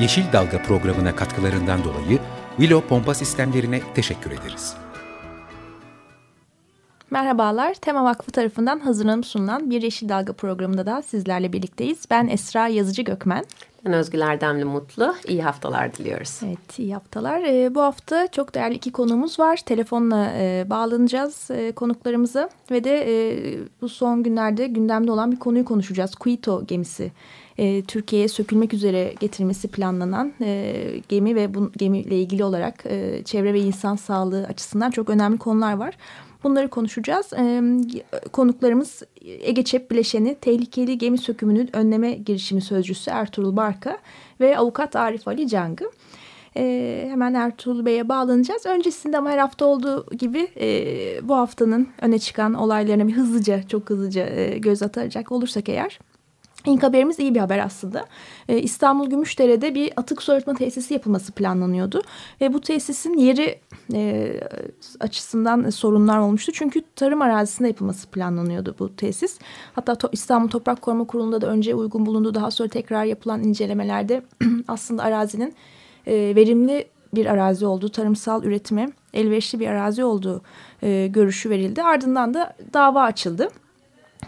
Yeşil Dalga programına katkılarından dolayı Willow Pompa Sistemlerine teşekkür ederiz. Merhabalar, Tema Vakfı tarafından hazırlanıp sunulan Bir Yeşil Dalga programında da sizlerle birlikteyiz. Ben Esra Yazıcı Gökmen. Ben Özgül Erdemli Mutlu. İyi haftalar diliyoruz. Evet, iyi haftalar. Ee, bu hafta çok değerli iki konuğumuz var. Telefonla e, bağlanacağız e, konuklarımıza ve de e, bu son günlerde gündemde olan bir konuyu konuşacağız. Kuito gemisi e, Türkiye'ye sökülmek üzere getirilmesi planlanan e, gemi ve bu gemiyle ilgili olarak e, çevre ve insan sağlığı açısından çok önemli konular var. Bunları konuşacağız. E, konuklarımız Ege Çep Bileşeni Tehlikeli Gemi Sökümünün Önleme Girişimi Sözcüsü Ertuğrul Barka ve Avukat Arif Ali Cangı. E, hemen Ertuğrul Bey'e bağlanacağız. Öncesinde ama her hafta olduğu gibi e, bu haftanın öne çıkan olaylarına bir hızlıca, çok hızlıca e, göz atacak olursak eğer... İlk haberimiz iyi bir haber aslında. Ee, İstanbul Gümüşdere'de bir atık su arıtma tesisi yapılması planlanıyordu. Ve bu tesisin yeri e, açısından sorunlar olmuştu. Çünkü tarım arazisinde yapılması planlanıyordu bu tesis. Hatta to İstanbul Toprak Koruma Kurulu'nda da önce uygun bulundu. Daha sonra tekrar yapılan incelemelerde aslında arazinin e, verimli bir arazi olduğu, tarımsal üretime elverişli bir arazi olduğu e, görüşü verildi. Ardından da dava açıldı.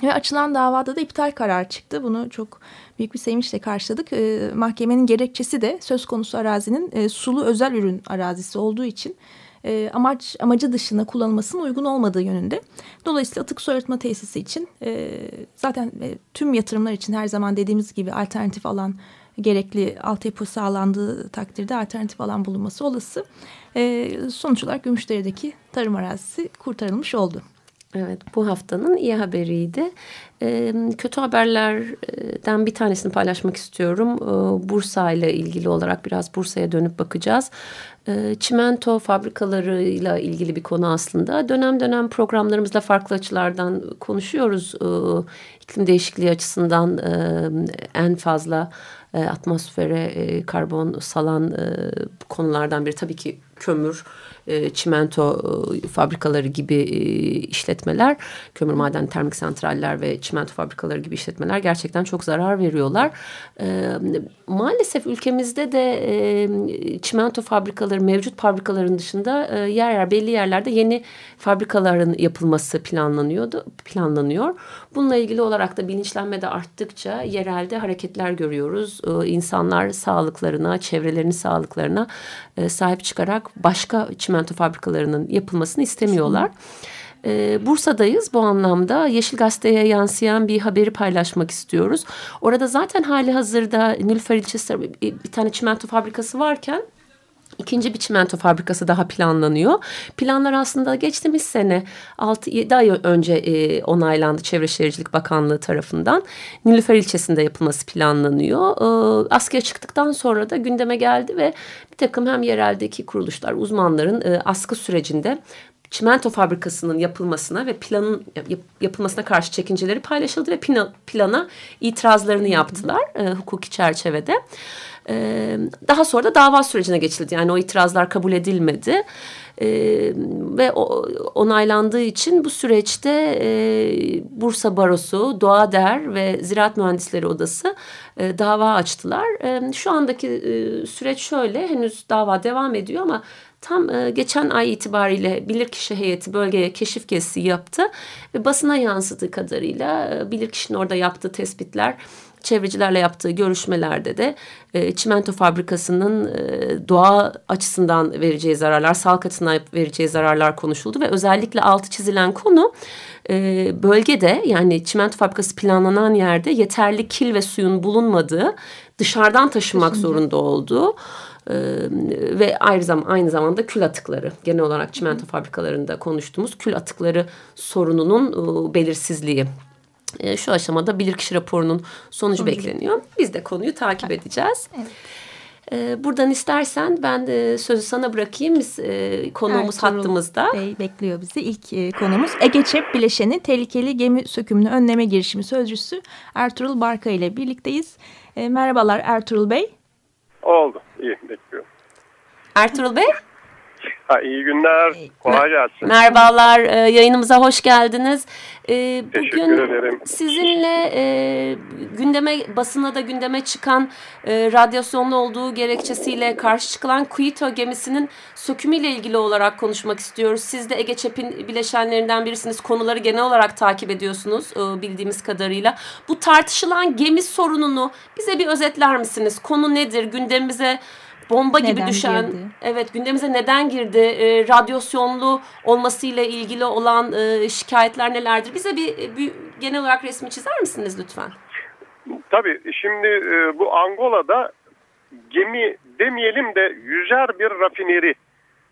Ve açılan davada da iptal kararı çıktı. Bunu çok büyük bir sevinçle karşıladık. E, mahkemenin gerekçesi de söz konusu arazinin e, sulu özel ürün arazisi olduğu için e, amaç amacı dışında kullanılmasının uygun olmadığı yönünde. Dolayısıyla atık su arıtma tesisi için e, zaten e, tüm yatırımlar için her zaman dediğimiz gibi alternatif alan gerekli altyapı sağlandığı takdirde alternatif alan bulunması olası. E, sonuç olarak Gümüşdere'deki tarım arazisi kurtarılmış oldu. Evet bu haftanın iyi haberiydi. Kötü haberlerden bir tanesini paylaşmak istiyorum. Bursa ile ilgili olarak biraz Bursa'ya dönüp bakacağız. Ee, çimento fabrikalarıyla ilgili bir konu aslında. Dönem dönem programlarımızda farklı açılardan konuşuyoruz. Ee, iklim değişikliği açısından e, en fazla e, atmosfere e, karbon salan e, konulardan biri tabii ki kömür e, çimento e, fabrikaları gibi e, işletmeler, kömür maden termik santraller ve çimento fabrikaları gibi işletmeler gerçekten çok zarar veriyorlar. maalesef ülkemizde de çimento fabrikaları mevcut fabrikaların dışında yer yer belli yerlerde yeni fabrikaların yapılması planlanıyordu planlanıyor. Bununla ilgili olarak da bilinçlenme de arttıkça yerelde hareketler görüyoruz. İnsanlar sağlıklarına, çevrelerinin sağlıklarına sahip çıkarak başka çimento fabrikalarının yapılmasını istemiyorlar. Ee, Bursa'dayız bu anlamda Yeşil Gazete'ye yansıyan bir haberi paylaşmak istiyoruz. Orada zaten hali hazırda Nilüfer ilçesi bir tane çimento fabrikası varken İkinci bir çimento fabrikası daha planlanıyor. Planlar aslında geçtiğimiz sene 6-7 ay önce e, onaylandı Çevre Şehircilik Bakanlığı tarafından. Nilüfer ilçesinde yapılması planlanıyor. E, askıya çıktıktan sonra da gündeme geldi ve bir takım hem yereldeki kuruluşlar, uzmanların e, askı sürecinde çimento fabrikasının yapılmasına ve planın yap, yapılmasına karşı çekinceleri paylaşıldı ve plana, plana itirazlarını yaptılar e, hukuki çerçevede. E, daha sonra da dava sürecine geçildi. Yani o itirazlar kabul edilmedi. E, ve o, onaylandığı için bu süreçte e, Bursa Barosu, Doğa Der ve Ziraat Mühendisleri Odası e, dava açtılar. E, şu andaki e, süreç şöyle henüz dava devam ediyor ama tam e, geçen ay itibariyle bilirkişi heyeti bölgeye keşif gezisi yaptı ve basına yansıdığı kadarıyla e, bilirkişinin orada yaptığı tespitler çevrecilerle yaptığı görüşmelerde de e, çimento fabrikasının e, doğa açısından vereceği zararlar, sağlık açısından vereceği zararlar konuşuldu ve özellikle altı çizilen konu e, bölgede yani çimento fabrikası planlanan yerde yeterli kil ve suyun bulunmadığı, dışarıdan taşınmak zorunda olduğu ee, ve ayrı zaman aynı zamanda kül atıkları genel olarak çimento fabrikalarında konuştuğumuz kül atıkları sorununun e, belirsizliği E, şu aşamada bilirkişi raporunun sonucu, sonucu bekleniyor. Biz de konuyu takip evet. edeceğiz. Evet. E, buradan istersen ben de sözü sana bırakayım. Biz, e, konuğumuz Ertuğrul hattımızda. Bey bekliyor bizi. İlk e, konumuz Ege Çep Bileşeni Tehlikeli Gemi Sökümünü Önleme Girişimi Sözcüsü Ertuğrul Barka ile birlikteyiz. E, merhabalar Ertuğrul Bey. Oldu. İyi bekliyorum. Ertuğrul Bey? Ha, iyi günler. Kolay gelsin. Merhabalar. E, yayınımıza hoş geldiniz. E, bugün ederim. sizinle e, gündeme basına da gündeme çıkan radyasyonlu olduğu gerekçesiyle karşı çıkılan Kuito gemisinin sökümüyle ilgili olarak konuşmak istiyoruz. Siz de Ege Çep'in bileşenlerinden birisiniz. Konuları genel olarak takip ediyorsunuz bildiğimiz kadarıyla. Bu tartışılan gemi sorununu bize bir özetler misiniz? Konu nedir? Gündemimize bomba neden gibi düşen girdi? evet gündemimize neden girdi e, radyasyonlu olmasıyla ilgili olan e, şikayetler nelerdir bize bir, bir genel olarak resmi çizer misiniz lütfen? Tabii şimdi e, bu Angola'da gemi demeyelim de yüzer bir rafineri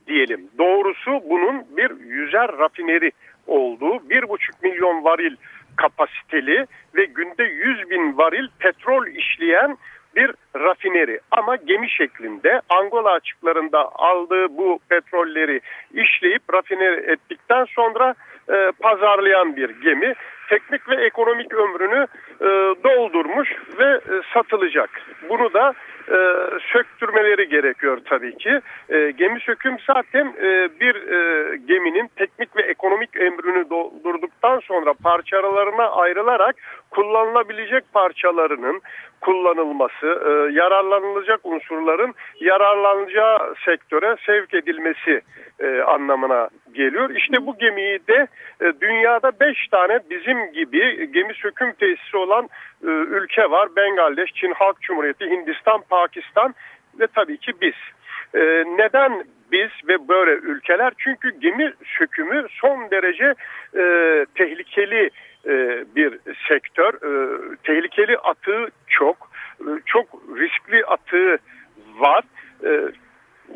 diyelim. Doğrusu bunun bir yüzer rafineri olduğu bir buçuk milyon varil kapasiteli ve günde yüz bin varil petrol işleyen bir rafineri ama gemi şeklinde Angola açıklarında aldığı bu petrolleri işleyip rafineri ettikten sonra e, pazarlayan bir gemi. Teknik ve ekonomik ömrünü e, doldurmuş ve e, satılacak. Bunu da e, söktürmeleri gerekiyor tabii ki. E, gemi söküm zaten e, bir e, geminin teknik ve ekonomik ömrünü doldurduktan sonra parçalarına ayrılarak kullanılabilecek parçalarının kullanılması, e, yararlanılacak unsurların yararlanacağı sektöre sevk edilmesi e, anlamına geliyor. İşte bu gemiyi de e, dünyada beş tane bizim gibi gemi söküm tesisi olan e, ülke var. Bangladeş, Çin Halk Cumhuriyeti, Hindistan, Pakistan ve tabii ki biz. E, neden biz ve böyle ülkeler? Çünkü gemi sökümü son derece e, tehlikeli bir sektör. E, tehlikeli atığı çok, e, çok riskli atığı var.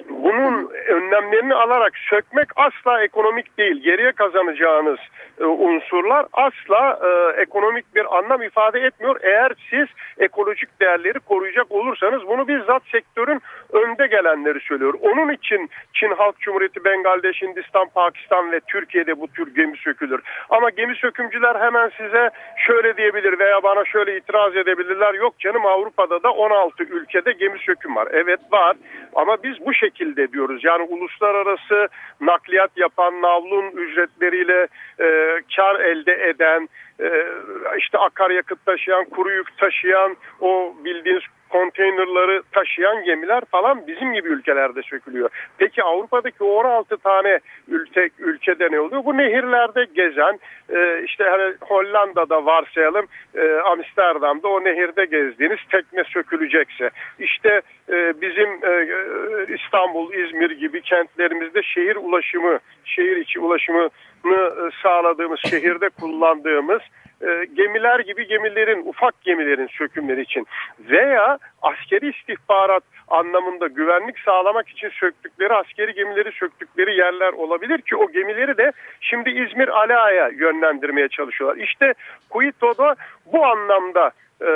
Bunun önlemlerini alarak sökmek asla ekonomik değil. Geriye kazanacağınız e, unsurlar asla e, ekonomik bir anlam ifade etmiyor. Eğer siz ekolojik değerleri koruyacak olursanız bunu bizzat sektörün önde gelenleri söylüyor. Onun için Çin Halk Cumhuriyeti, Bangladeş, Hindistan, Pakistan ve Türkiye'de bu tür gemi sökülür. Ama gemi sökümcüler hemen size şöyle diyebilir veya bana şöyle itiraz edebilirler. Yok canım Avrupa'da da 16 ülkede gemi söküm var. Evet var ama biz bu şekilde diyoruz. Yani uluslararası nakliyat yapan navlun ücretleriyle e, kar elde eden, e, işte akaryakıt taşıyan, kuru yük taşıyan, o bildiğiniz konteynerları taşıyan gemiler falan bizim gibi ülkelerde sökülüyor. Peki Avrupa'daki 16 tane ülke, ülkede ne oluyor? Bu nehirlerde gezen e, işte hani Hollanda'da varsayalım e, Amsterdam'da o nehirde gezdiğiniz tekne sökülecekse işte e, bizim İstanbul, İzmir gibi kentlerimizde şehir ulaşımı, şehir içi ulaşımı sağladığımız şehirde kullandığımız e, gemiler gibi gemilerin, ufak gemilerin sökümleri için veya askeri istihbarat anlamında güvenlik sağlamak için söktükleri askeri gemileri söktükleri yerler olabilir ki o gemileri de şimdi İzmir Ala'ya yönlendirmeye çalışıyorlar. İşte Kuito'da bu anlamda e,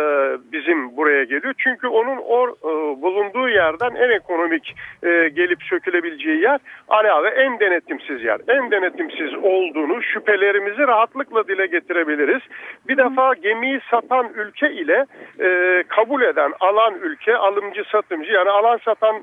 bizim buraya geliyor. Çünkü onun or, e, bulunduğu yerden en ekonomik e, gelip sökülebileceği yer ala ve en denetimsiz yer. En denetimsiz olduğunu şüphelerimizi rahatlıkla dile getirebiliriz. Bir defa gemiyi satan ülke ile e, kabul eden alan ülke alımcı satımcı yani alan satan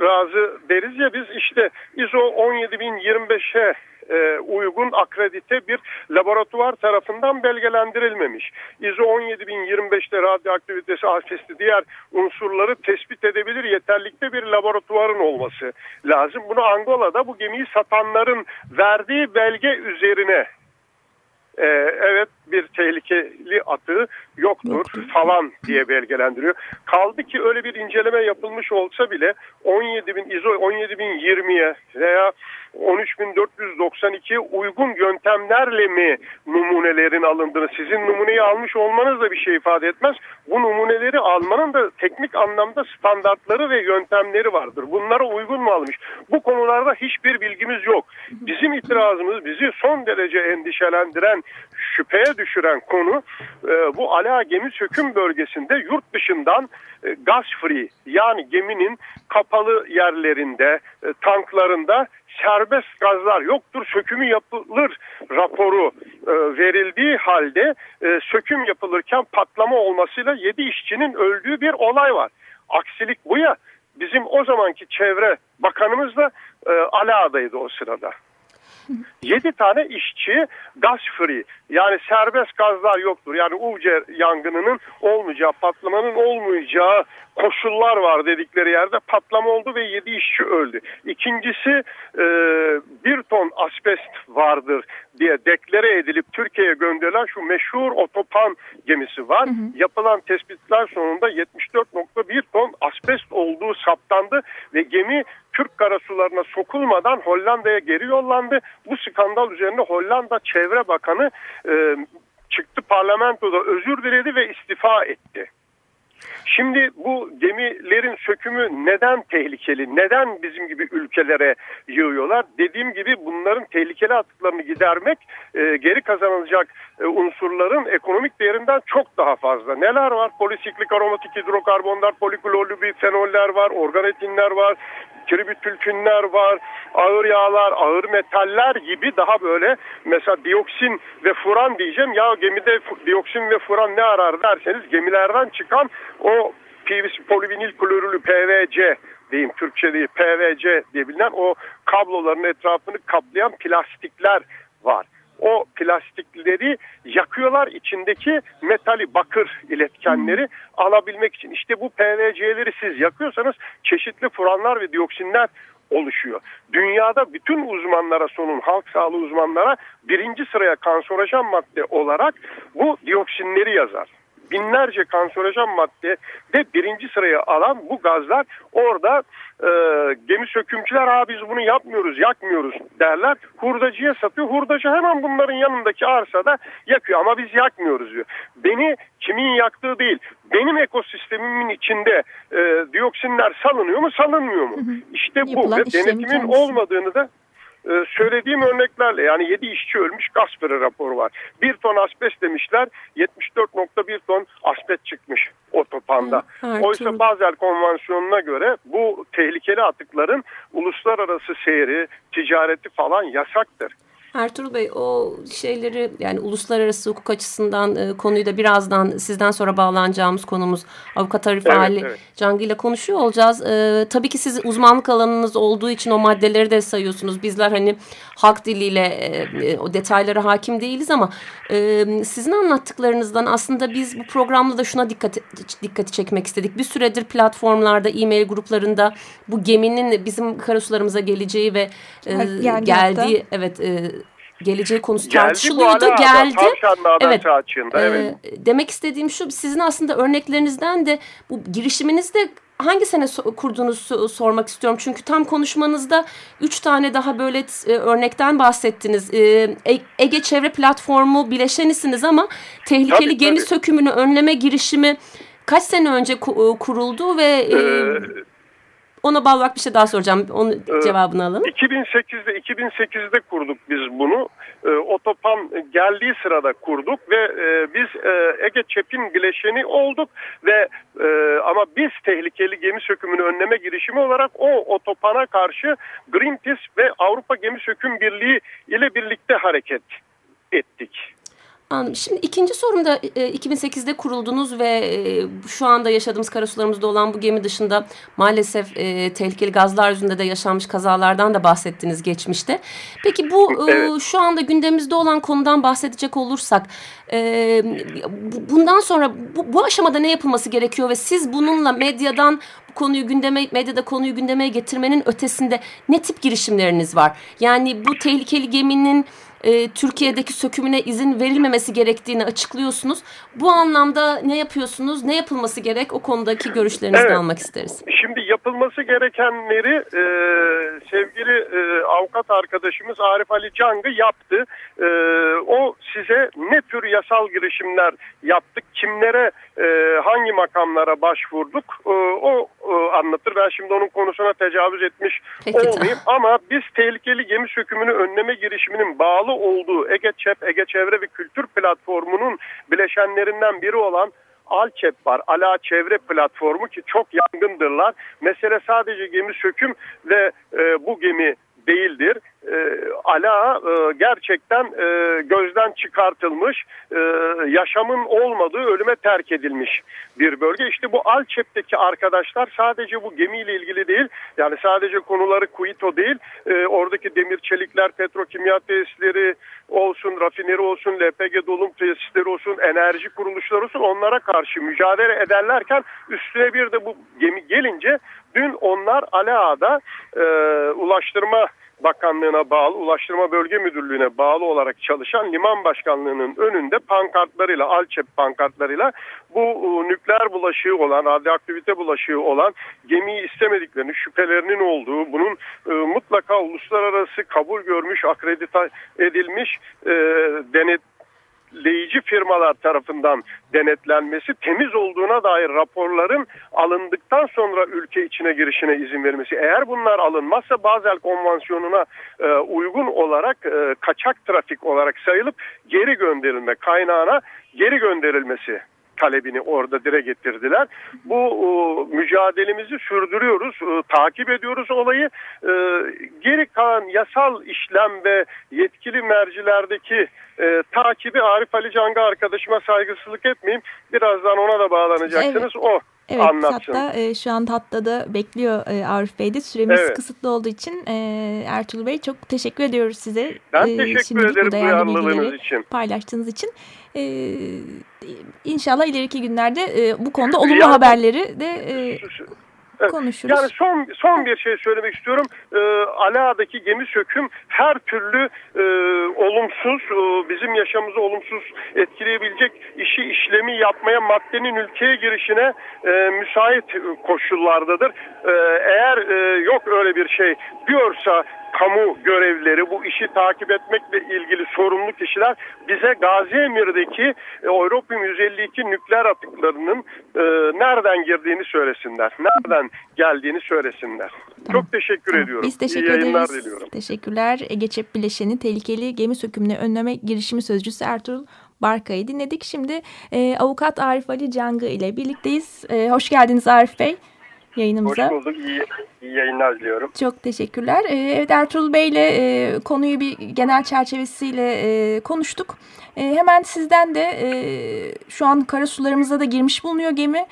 razı deriz ya biz işte ISO 17025'e e, uygun akredite bir laboratuvar tarafından belgelendirilmemiş. ISO 17025'te radyoaktivitesi, asbesti diğer unsurları tespit edebilir yeterlikte bir laboratuvarın olması lazım. Bunu Angola'da bu gemiyi satanların verdiği belge üzerine ee, evet bir tehlikeli atığı yoktur falan diye belgelendiriyor. Kaldı ki öyle bir inceleme yapılmış olsa bile 17 bin ISO 17 bin 20'ye veya 13.492 uygun yöntemlerle mi numunelerin alındığını, sizin numuneyi almış olmanız da bir şey ifade etmez. Bu numuneleri almanın da teknik anlamda standartları ve yöntemleri vardır. Bunlara uygun mu almış? Bu konularda hiçbir bilgimiz yok. Bizim itirazımız, bizi son derece endişelendiren, şüpheye düşüren konu e, bu Ala gemi söküm bölgesinde yurt dışından e, gaz free yani geminin kapalı yerlerinde, e, tanklarında serbest gazlar yoktur sökümü yapılır raporu e, verildiği halde söküm yapılırken patlama olmasıyla 7 işçinin öldüğü bir olay var. Aksilik bu ya bizim o zamanki çevre bakanımız da e, Ala'daydı o sırada. 7 tane işçi gaz free yani serbest gazlar yoktur. Yani UC yangınının olmayacağı, patlamanın olmayacağı koşullar var dedikleri yerde patlama oldu ve 7 işçi öldü. İkincisi e, bir ton asbest vardır diye deklare edilip Türkiye'ye gönderilen şu meşhur otopan gemisi var. Hı hı. Yapılan tespitler sonunda 74.1 ton asbest olduğu saptandı ve gemi Türk karasularına sokulmadan Hollanda'ya geri yollandı. Bu skandal üzerine Hollanda Çevre Bakanı e, çıktı parlamentoda özür diledi ve istifa etti. Şimdi bu gemilerin sökümü neden tehlikeli? Neden bizim gibi ülkelere yığıyorlar? Dediğim gibi bunların tehlikeli atıklarını gidermek e, geri kazanılacak e, unsurların ekonomik değerinden çok daha fazla. Neler var? Polisiklik aromatik hidrokarbonlar, poliklorlu fenoller var, organetinler var, tribütülfünler var, ağır yağlar, ağır metaller gibi daha böyle mesela dioksin ve furan diyeceğim. Ya gemide dioksin ve furan ne arar derseniz gemilerden çıkan o PVC polivinil klorürlü PVC diyeyim Türkçe değil PVC diye bilinen o kabloların etrafını kaplayan plastikler var o plastikleri yakıyorlar içindeki metali bakır iletkenleri alabilmek için. İşte bu PVC'leri siz yakıyorsanız çeşitli furanlar ve dioksinler oluşuyor. Dünyada bütün uzmanlara sonun halk sağlığı uzmanlara birinci sıraya kanserojen madde olarak bu dioksinleri yazar binlerce kanserojen madde de birinci sıraya alan bu gazlar orada e, gemi sökümcüler ha biz bunu yapmıyoruz yakmıyoruz derler. Hurdacıya satıyor. Hurdacı hemen bunların yanındaki arsada yakıyor ama biz yakmıyoruz diyor. Beni kimin yaktığı değil benim ekosistemimin içinde e, dioksinler salınıyor mu salınmıyor mu? İşte bu ve denetimin olmadığını da ee, söylediğim örneklerle yani 7 işçi ölmüş Gasper'e raporu var. 1 ton asbest demişler 74.1 ton asbest çıkmış otopanda. Hı, Oysa Basel Konvansiyonu'na göre bu tehlikeli atıkların uluslararası seyri, ticareti falan yasaktır. Ertuğrul Bey o şeyleri yani uluslararası hukuk açısından e, konuyu da birazdan sizden sonra bağlanacağımız konumuz avukat Arif evet, Ali evet. Cangi ile konuşuyor olacağız. E, tabii ki siz uzmanlık alanınız olduğu için o maddeleri de sayıyorsunuz. Bizler hani halk diliyle e, o detaylara hakim değiliz ama e, sizin anlattıklarınızdan aslında biz bu programda da şuna dikkat dikkati çekmek istedik. Bir süredir platformlarda, e-mail gruplarında bu geminin bizim karasularımıza geleceği ve e, geldiği evet e, geleceği konusu geldi tartışılıyordu. Geldi. Evet. Açığında, evet. E, demek istediğim şu sizin aslında örneklerinizden de bu girişiminizde hangi sene kurduğunuzu sormak istiyorum. Çünkü tam konuşmanızda üç tane daha böyle e, örnekten bahsettiniz. E, e, Ege Çevre Platformu bileşenisiniz ama tehlikeli tabii, gemi tabii. sökümünü önleme girişimi kaç sene önce kuruldu ve... Ee, ona bağlı bir şey daha soracağım. Onun ee, cevabını alalım. 2008'de 2008'de kurduk biz bunu. E, otopan geldiği sırada kurduk ve e, biz e, Ege Çepin bileşeni olduk ve e, ama biz tehlikeli gemi sökümünü önleme girişimi olarak o otopana karşı Greenpeace ve Avrupa Gemi Söküm Birliği ile birlikte hareket ettik. Anladım. Şimdi ikinci sorumda e, 2008'de kuruldunuz ve e, şu anda yaşadığımız karasularımızda olan bu gemi dışında maalesef e, tehlikeli gazlar yüzünde de yaşanmış kazalardan da bahsettiniz geçmişte. Peki bu e, şu anda gündemimizde olan konudan bahsedecek olursak e, bundan sonra bu, bu aşamada ne yapılması gerekiyor ve siz bununla medyadan bu konuyu gündeme medyada konuyu gündeme getirmenin ötesinde ne tip girişimleriniz var? Yani bu tehlikeli geminin e, Türkiye'deki sökümüne izin verilmemesi gerektiğini açıklıyorsunuz. Bu anlamda ne yapıyorsunuz? Ne yapılması gerek? O konudaki görüşlerinizi evet. almak isteriz. Şimdi yapılması gerekenleri e, sevgili e, avukat arkadaşımız Arif Ali Cang'ı yaptı. E, o size ne tür yasal girişimler yaptık, kimlere, e, hangi makamlara başvurduk e, o e, anlatır. Ben şimdi onun konusuna tecavüz etmiş Peki, olmayayım. Ama biz tehlikeli gemi sökümünü önleme girişiminin bağlı olduğu Ege ÇEP, Ege Çevre ve Kültür Platformu'nun bileşenlerinden biri olan Alçep var. Ala Çevre Platformu ki çok yangındırlar. Mesele sadece gemi söküm ve e, bu gemi değildir. E, ala e, gerçekten e, gözden çıkartılmış, e, yaşamın olmadığı ölüme terk edilmiş bir bölge. İşte bu Alçep'teki arkadaşlar sadece bu gemiyle ilgili değil, yani sadece konuları Kuito değil, e, oradaki demir çelikler, petrokimya tesisleri olsun, rafineri olsun, LPG dolum tesisleri olsun, enerji kuruluşları olsun onlara karşı mücadele ederlerken üstüne bir de bu gemi gelince dün onlar Alaa'da e, ulaştırma Bakanlığı'na bağlı, Ulaştırma Bölge Müdürlüğü'ne bağlı olarak çalışan liman başkanlığının önünde pankartlarıyla, Alçep pankartlarıyla bu e, nükleer bulaşığı olan, radyoaktivite bulaşığı olan gemiyi istemediklerini, şüphelerinin olduğu, bunun e, mutlaka uluslararası kabul görmüş, akredite edilmiş e, denet leyici firmalar tarafından denetlenmesi, temiz olduğuna dair raporların alındıktan sonra ülke içine girişine izin vermesi. Eğer bunlar alınmazsa Bazel Konvansiyonu'na e, uygun olarak e, kaçak trafik olarak sayılıp geri gönderilme kaynağına geri gönderilmesi talebini orada dire getirdiler. Bu e, mücadelemizi sürdürüyoruz, e, takip ediyoruz olayı. E, geri kalan yasal işlem ve yetkili mercilerdeki e, takibi Arif Ali Canga arkadaşıma saygısızlık etmeyeyim. Birazdan ona da bağlanacaksınız. Evet. O Evet anlatsın. hatta e, şu an hatta da bekliyor e, Arif Bey de süremiz evet. kısıtlı olduğu için e, Ertuğrul Bey çok teşekkür ediyoruz size. Ben e, teşekkür ederim duyarlılığınız için. Paylaştığınız için. E, inşallah ileriki günlerde e, bu konuda olumlu ya, haberleri de e, konuşuruz. Yani son son bir şey söylemek istiyorum. E, Ala'daki gemi söküm her türlü e, olumsuz, e, bizim yaşamımızı olumsuz etkileyebilecek işi işlemi yapmaya maddenin ülkeye girişine e, müsait koşullardadır. E, eğer e, yok öyle bir şey diyorsa kamu görevlileri bu işi takip etmekle ilgili sorumlu kişiler bize Gazi Emir'deki e, Europium 152 nükleer atıklarının e, nereden girdiğini söylesinler. Nereden geldiğini söylesinler. Çok teşekkür tamam. ediyorum. Biz teşekkür İyi ederiz. Diliyorum. Teşekkürler. Ege Çep Bileşeni Tehlikeli Gemi Sökümüne Önleme Girişimi Sözcüsü Ertuğrul Barkay'ı dinledik. Şimdi e, avukat Arif Ali Cangı ile birlikteyiz. E, hoş geldiniz Arif Bey yayınımıza. Hoş bulduk. İyi, iyi yayınlar diliyorum. Çok teşekkürler. Ee, evet Ertuğrul Bey ile e, konuyu bir genel çerçevesiyle e, konuştuk. E, hemen sizden de şu an karasularımıza da girmiş bulunuyor gemi.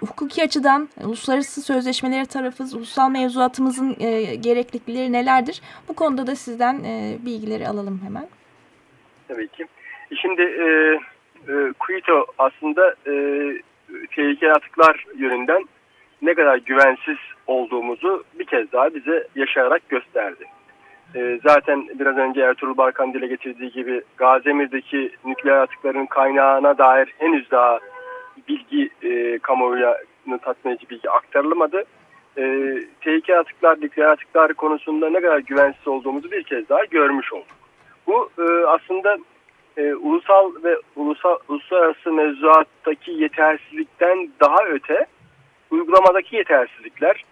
Hukuki açıdan uluslararası sözleşmeleri tarafız, ulusal mevzuatımızın gereklilikleri nelerdir? Bu konuda da sizden bilgileri alalım hemen. Tabii ki. Şimdi e, e, Kuito aslında e, tehlikeli atıklar yönünden ne kadar güvensiz olduğumuzu bir kez daha bize yaşayarak gösterdi. E, zaten biraz önce Ertuğrul Barkan dile getirdiği gibi Gazemir'deki nükleer atıkların kaynağına dair henüz daha bilgi e, kamuoyuna tatmin edici bilgi aktarılmadı. E, tehlikeli atıklar, nükleer atıklar konusunda ne kadar güvensiz olduğumuzu bir kez daha görmüş olduk. Bu e, aslında e, ulusal ve ulusal, uluslararası mevzuattaki yetersizlikten daha öte uygulamadaki yetersizlikler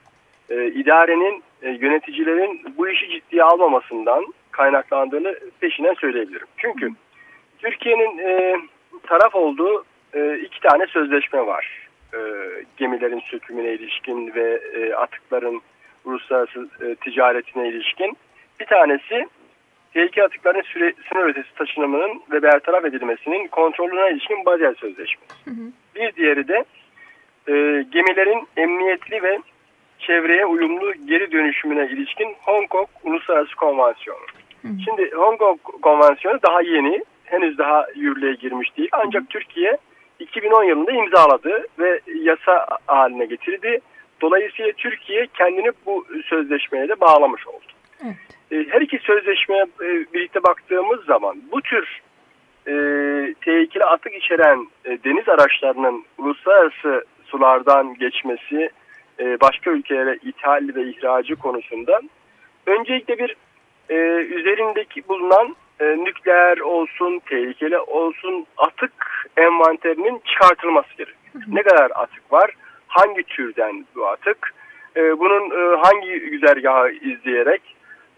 e, idarenin, e, yöneticilerin bu işi ciddiye almamasından kaynaklandığını peşinen söyleyebilirim. Çünkü Türkiye'nin e, taraf olduğu e, iki tane sözleşme var. E, gemilerin sökümüne ilişkin ve e, atıkların uluslararası e, ticaretine ilişkin. Bir tanesi tehlike atıkların süre, sınır ötesi taşınımının ve bertaraf edilmesinin kontrolüne ilişkin Basel Sözleşmesi. Hı hı. Bir diğeri de e, gemilerin emniyetli ve çevreye uyumlu geri dönüşümüne ilişkin Hong Kong Uluslararası Konvansiyonu. Hı. Şimdi Hong Kong Konvansiyonu daha yeni, henüz daha yürürlüğe girmiş değil. Ancak hı. Türkiye 2010 yılında imzaladı ve yasa haline getirdi. Dolayısıyla Türkiye kendini bu sözleşmeye de bağlamış oldu. Evet. e, her iki sözleşmeye birlikte baktığımız zaman bu tür e, tehlikeli atık içeren e, deniz araçlarının uluslararası sulardan geçmesi, e, başka ülkelere ithal ve ihracı konusunda öncelikle bir e, üzerindeki bulunan e, nükleer olsun, tehlikeli olsun atık envanterinin çıkartılması gerekiyor. Ne kadar atık var? Hangi türden bu atık? E, bunun e, hangi güzergahı izleyerek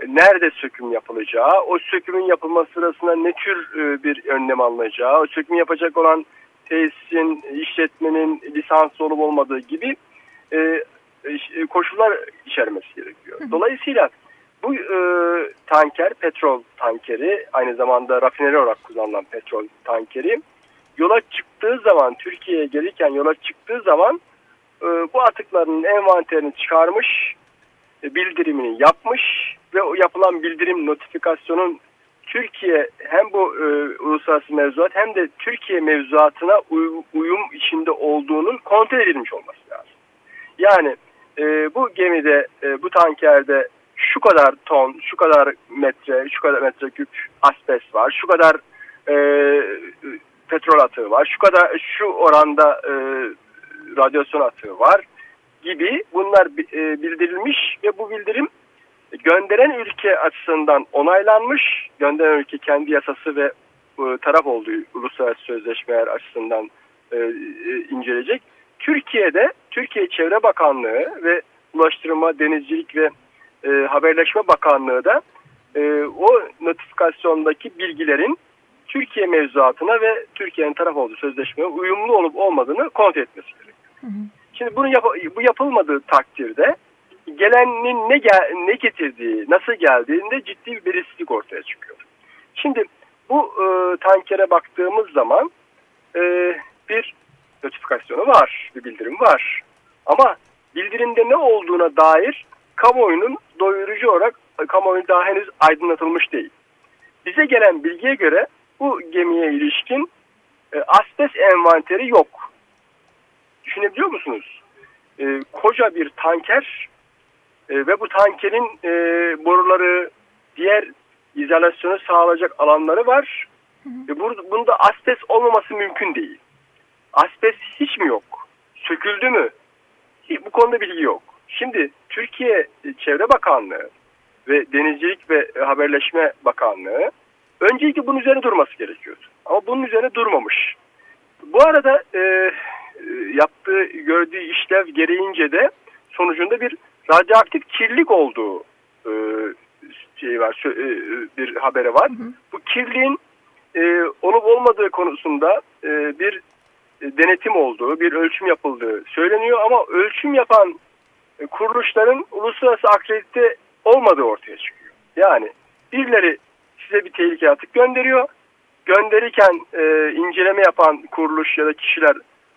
e, nerede söküm yapılacağı, o sökümün yapılması sırasında ne tür e, bir önlem alınacağı, o söküm yapacak olan tesisin, işletmenin lisanslı olup olmadığı gibi e, koşullar içermesi gerekiyor. Dolayısıyla bu e, tanker, petrol tankeri, aynı zamanda rafineri olarak kullanılan petrol tankeri yola çıktığı zaman, Türkiye'ye gelirken yola çıktığı zaman e, bu atıkların envanterini çıkarmış, e, bildirimini yapmış ve o yapılan bildirim notifikasyonun Türkiye hem bu e, uluslararası mevzuat hem de Türkiye mevzuatına uy, uyum içinde olduğunun kontrol edilmiş olması lazım. Yani e, bu gemide, e, bu tankerde şu kadar ton, şu kadar metre, şu kadar metreküp asbest var, şu kadar e, petrol atığı var, şu kadar şu oranda e, radyasyon atığı var gibi bunlar e, bildirilmiş ve bu bildirim gönderen ülke açısından onaylanmış. Gönderen ülke kendi yasası ve e, taraf olduğu uluslararası sözleşmeler açısından e, e, inceleyecek. Türkiye'de Türkiye Çevre Bakanlığı ve Ulaştırma, Denizcilik ve e, Haberleşme Bakanlığı da e, o notifikasyondaki bilgilerin Türkiye mevzuatına ve Türkiye'nin taraf olduğu sözleşmeye uyumlu olup olmadığını kontrol etmesi gerekiyor. Hı hı. Şimdi bunu yap bu yapılmadığı takdirde gelenin ne gel ne getirdiği, nasıl geldiğinde ciddi bir belirsizlik ortaya çıkıyor. Şimdi bu e, tankere baktığımız zaman e, bir notifikasyonu var, bir bildirim var. Ama bildirimde ne olduğuna dair kamuoyunun doyurucu olarak kamuoyu daha henüz aydınlatılmış değil. Bize gelen bilgiye göre bu gemiye ilişkin e, asbest envanteri yok. Düşünebiliyor musunuz? E, koca bir tanker e, ve bu tankerin e, boruları diğer izolasyonu sağlayacak alanları var. Hı hı. E, bur bunda asbest olmaması mümkün değil. Asbest hiç mi yok? Söküldü mü? Bu konuda bilgi yok. Şimdi Türkiye Çevre Bakanlığı ve Denizcilik ve Haberleşme Bakanlığı öncelikle bunun üzerine durması gerekiyordu. Ama bunun üzerine durmamış. Bu arada e, yaptığı, gördüğü işlev gereğince de sonucunda bir radyoaktif kirlilik olduğu e, şey var, e, bir haberi var. Hı hı. Bu kirliğin e, olup olmadığı konusunda e, bir denetim olduğu, bir ölçüm yapıldığı söyleniyor ama ölçüm yapan kuruluşların uluslararası akredite olmadığı ortaya çıkıyor. Yani birileri size bir tehlike atık gönderiyor. Gönderirken e, inceleme yapan kuruluş ya da kişiler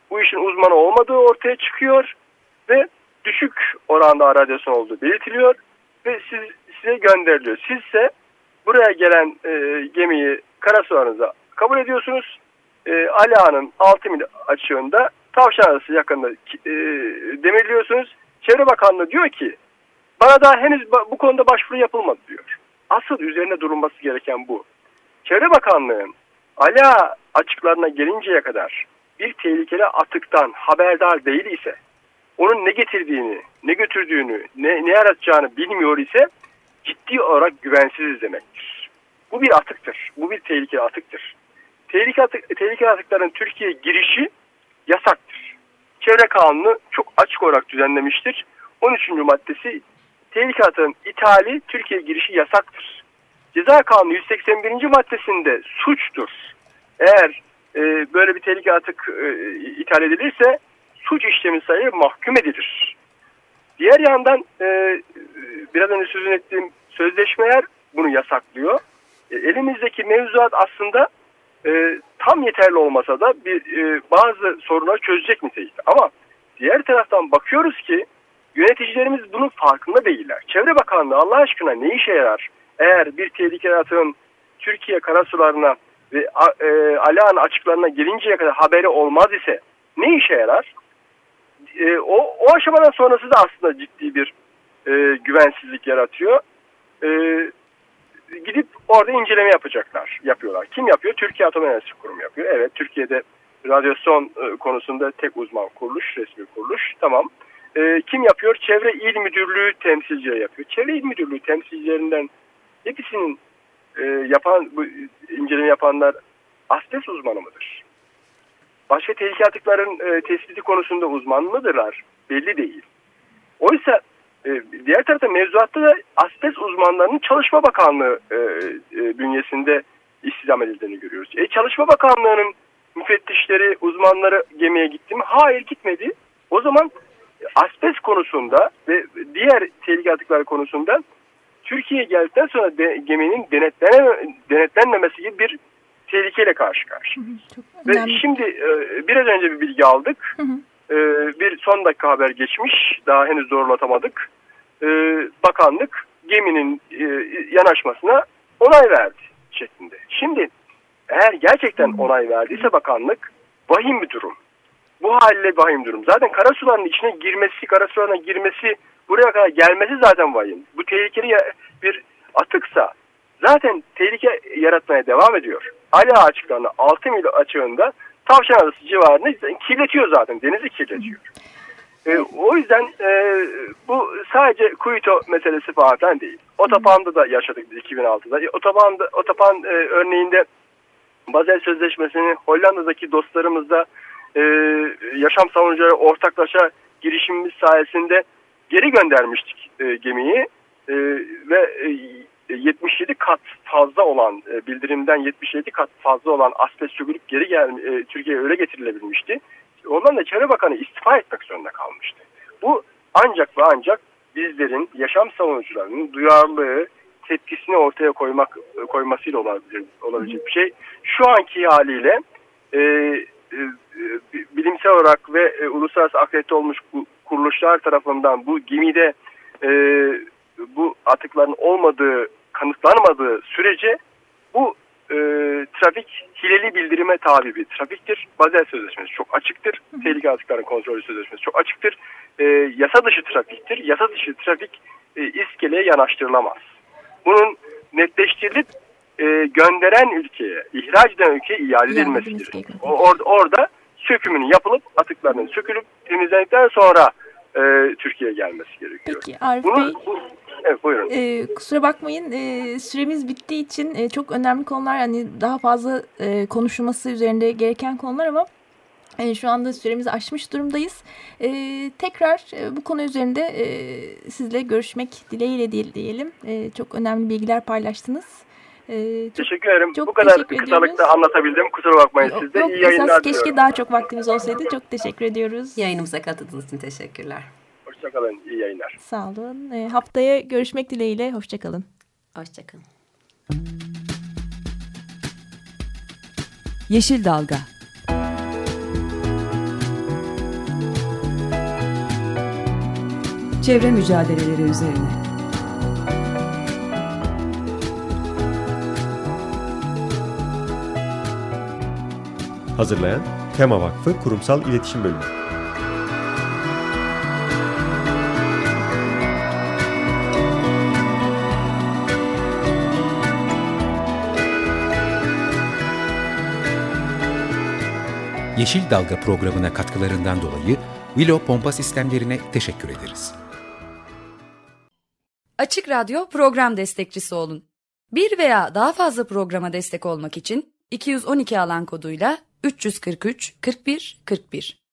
bu işin uzmanı olmadığı ortaya çıkıyor ve düşük oranda radyasyon olduğu belirtiliyor ve siz, size gönderiliyor. Sizse buraya gelen e, gemiyi karasularınıza kabul ediyorsunuz. E, Ali Ağa'nın 6 mil açığında tavşan arası yakında e, demirliyorsunuz. Çevre Bakanlığı diyor ki bana daha henüz bu konuda başvuru yapılmadı diyor. Asıl üzerine durulması gereken bu. Çevre Bakanlığı ala açıklarına gelinceye kadar bir tehlikeli atıktan haberdar değil ise, onun ne getirdiğini, ne götürdüğünü, ne, ne yaratacağını bilmiyor ise ciddi olarak güvensiz demektir. Bu bir atıktır. Bu bir tehlikeli atıktır. Tehlikeli, atık, tehlikeli atıkların Türkiye girişi yasaktır. Çevre Kanunu çok açık olarak düzenlemiştir. 13. maddesi tehlike atığın ithali Türkiye girişi yasaktır. Ceza Kanunu 181. maddesinde suçtur. Eğer e, böyle bir tehlike atık e, ithal edilirse suç işlemi sayılır mahkum edilir. Diğer yandan e, biraz önce sözün ettiğim sözleşmeler bunu yasaklıyor. E, elimizdeki mevzuat aslında e, tam yeterli olmasa da bir e, bazı sorunları çözecek nitelikte. Ama diğer taraftan bakıyoruz ki yöneticilerimiz bunun farkında değiller. Çevre Bakanlığı Allah aşkına ne işe yarar? Eğer bir tehlikeli atığın Türkiye karasularına ve e, Alahan açıklarına gelinceye kadar haberi olmaz ise ne işe yarar? E, o, o aşamadan sonrası da aslında ciddi bir e, güvensizlik yaratıyor. E, gidip orada inceleme yapacaklar, yapıyorlar. Kim yapıyor? Türkiye Atom Enerjisi Kurumu yapıyor. Evet, Türkiye'de radyasyon e, konusunda tek uzman kuruluş, resmi kuruluş. Tamam. E, kim yapıyor? Çevre İl Müdürlüğü temsilcileri yapıyor. Çevre İl Müdürlüğü temsilcilerinden hepsinin e, yapan, bu inceleme yapanlar asbest uzmanı mıdır? Başka tehlike atıkların e, tespiti konusunda uzman mıdırlar? Belli değil. Oysa e, diğer tarafta mevzuatta da asbest uzmanlarının Çalışma Bakanlığı e, e, bünyesinde istihdam edildiğini görüyoruz. E, Çalışma Bakanlığı'nın müfettişleri, uzmanları gemiye gitti mi? Hayır gitmedi. O zaman asbest konusunda ve diğer tehlike atıkları konusunda Türkiye'ye geldikten sonra de, geminin denetlene, denetlenmemesi gibi bir tehlikeyle karşı karşı. Ve şimdi e, biraz önce bir bilgi aldık. Hı hı. E, bir son dakika haber geçmiş. Daha henüz doğrulatamadık. E, bakanlık geminin e, yanaşmasına onay verdi şeklinde. Şimdi eğer gerçekten onay verdiyse bakanlık vahim bir durum. Bu haliyle vahim durum. Zaten karasuların içine girmesi, karasularına girmesi, buraya kadar gelmesi zaten vahim. Bu tehlikeli bir atıksa zaten tehlike yaratmaya devam ediyor. Ali açıklarında 6 mil açığında Tavşan Adası civarında kirletiyor zaten. Denizi kirletiyor. E, o yüzden e, bu sadece Kuito meselesi falan değil. Otopanda da yaşadık biz 2006'da. E, otopanda, otopan e, örneğinde Bazel Sözleşmesi'ni Hollanda'daki dostlarımızla e, yaşam savunucuları ortaklaşa girişimimiz sayesinde geri göndermiştik e, gemiyi e, ve e, 77 kat fazla olan e, bildirimden 77 kat fazla olan asbest sökülüp geri gel e, Türkiye'ye öyle getirilebilmişti. Ondan da Çevre Bakanı istifa etmek zorunda kalmıştı. Bu ancak ve ancak bizlerin yaşam savunucularının duyarlılığı, tepkisini ortaya koymak koymasıyla olabilir, olabilecek bir şey. Şu anki haliyle e, e, bilimsel olarak ve e, uluslararası akredite olmuş kuruluşlar tarafından bu gemide e, bu atıkların olmadığı kanıtlanmadığı sürece bu e, trafik hileli bildirime tabi bir trafiktir. Bazel Sözleşmesi çok açıktır. Tehlike atıkların kontrolü sözleşmesi çok açıktır. E, yasa dışı trafiktir. Yasa dışı trafik e, iskeleye yanaştırılamaz. Bunun netleştirilip e, gönderen ülkeye, ihraç eden ülkeye iade edilmesi gerekiyor. Or, orada sökümünün yapılıp atıklarının sökülüp temizlendikten sonra e, Türkiye'ye gelmesi gerekiyor. Peki Arif Bunu, Bey. Bu, evet buyurun. E, kusura bakmayın e, süremiz bittiği için e, çok önemli konular yani daha fazla e, konuşulması üzerinde gereken konular ama e, şu anda süremizi aşmış durumdayız. E, tekrar e, bu konu üzerinde e, sizle görüşmek dileğiyle diyelim. E, çok önemli bilgiler paylaştınız. Ee, çok, teşekkür ederim. Çok Bu kadar kısalıkta anlatabildim. Kusura bakmayın yok, siz de. Yok, İyi yayınlar esas keşke daha çok vaktimiz olsaydı. Çok teşekkür ediyoruz. Yayınımıza katıldığınız için teşekkürler. Hoşçakalın. İyi yayınlar. Sağ olun. E, haftaya görüşmek dileğiyle. Hoşçakalın. Hoşçakalın. Yeşil Dalga Çevre mücadeleleri üzerine Hazırlayan Tema Vakfı Kurumsal İletişim Bölümü. Yeşil Dalga programına katkılarından dolayı Willow Pompa Sistemlerine teşekkür ederiz. Açık Radyo program destekçisi olun. Bir veya daha fazla programa destek olmak için 212 alan koduyla 343 41 41